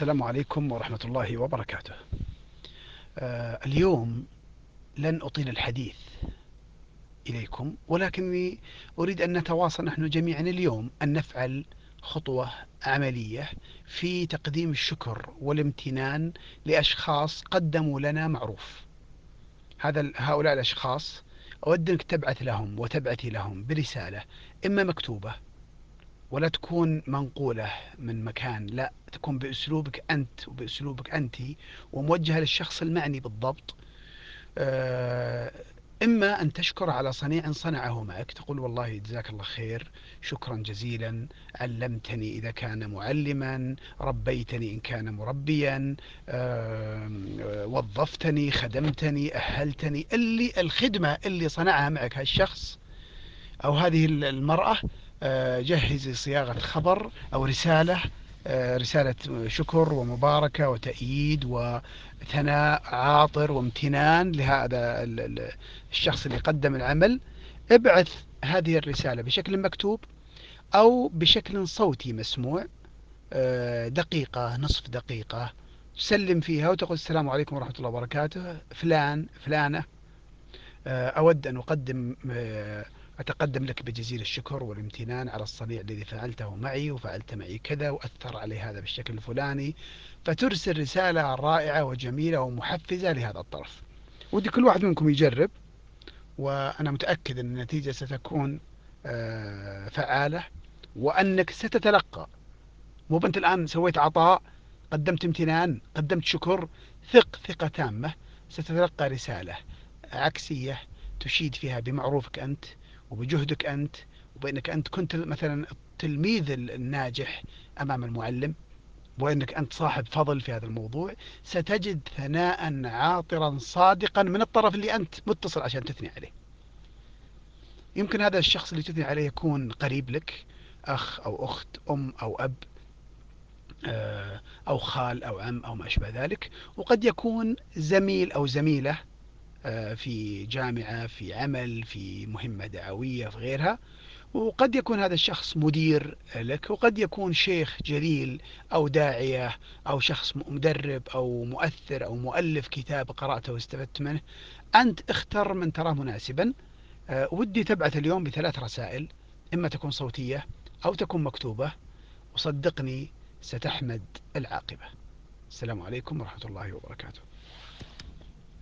السلام عليكم ورحمة الله وبركاته. آه، اليوم لن أطيل الحديث إليكم ولكني أريد أن نتواصل نحن جميعا اليوم أن نفعل خطوة عملية في تقديم الشكر والامتنان لأشخاص قدموا لنا معروف. هذا هؤلاء الأشخاص أود أنك تبعث لهم وتبعثي لهم برسالة إما مكتوبة ولا تكون منقولة من مكان لا تكون بأسلوبك أنت وبأسلوبك أنت وموجهة للشخص المعني بالضبط. آه، إما أن تشكر على صنيع صنعه معك تقول والله جزاك الله خير شكرا جزيلا علمتني إذا كان معلما ربيتني إن كان مربيا وظفتني خدمتني أهلتني اللي الخدمة اللي صنعها معك هالشخص أو هذه المرأة جهزي صياغة خبر أو رسالة آه، رسالة شكر ومباركة وتأييد وثناء عاطر وامتنان لهذا الشخص اللي قدم العمل. ابعث هذه الرسالة بشكل مكتوب أو بشكل صوتي مسموع آه، دقيقة نصف دقيقة. سلم فيها وتقول السلام عليكم ورحمة الله وبركاته. فلان فلانة. أود أن أقدم أتقدم لك بجزيل الشكر والامتنان على الصنيع الذي فعلته معي وفعلت معي كذا وأثر علي هذا بالشكل الفلاني فترسل رسالة رائعة وجميلة ومحفزة لهذا الطرف. ودي كل واحد منكم يجرب وأنا متأكد أن النتيجة ستكون آه، فعالة وأنك ستتلقى. مو أنت الآن سويت عطاء قدمت امتنان قدمت شكر ثق ثقة تامة ستتلقى رسالة عكسية تشيد فيها بمعروفك أنت وبجهدك أنت وبأنك أنت كنت مثلا التلميذ الناجح أمام المعلم وأنك أنت صاحب فضل في هذا الموضوع ستجد ثناء عاطرا صادقا من الطرف اللي أنت متصل عشان تثني عليه. يمكن هذا الشخص اللي تثني عليه يكون قريب لك أخ أو أخت أم أو أب آه، أو خال أو عم أو ما أشبه ذلك وقد يكون زميل أو زميلة في جامعة في عمل في مهمة دعوية في غيرها. وقد يكون هذا الشخص مدير لك وقد يكون شيخ جليل أو داعية أو شخص مدرب أو مؤثر أو مؤلف كتاب قرأته واستفدت منه. أنت اختر من تراه مناسبا. آه، ودي تبعث اليوم بثلاث رسائل. إما تكون صوتية أو تكون مكتوبة. وصدقني ستحمد العاقبة. السلام عليكم ورحمة الله وبركاته.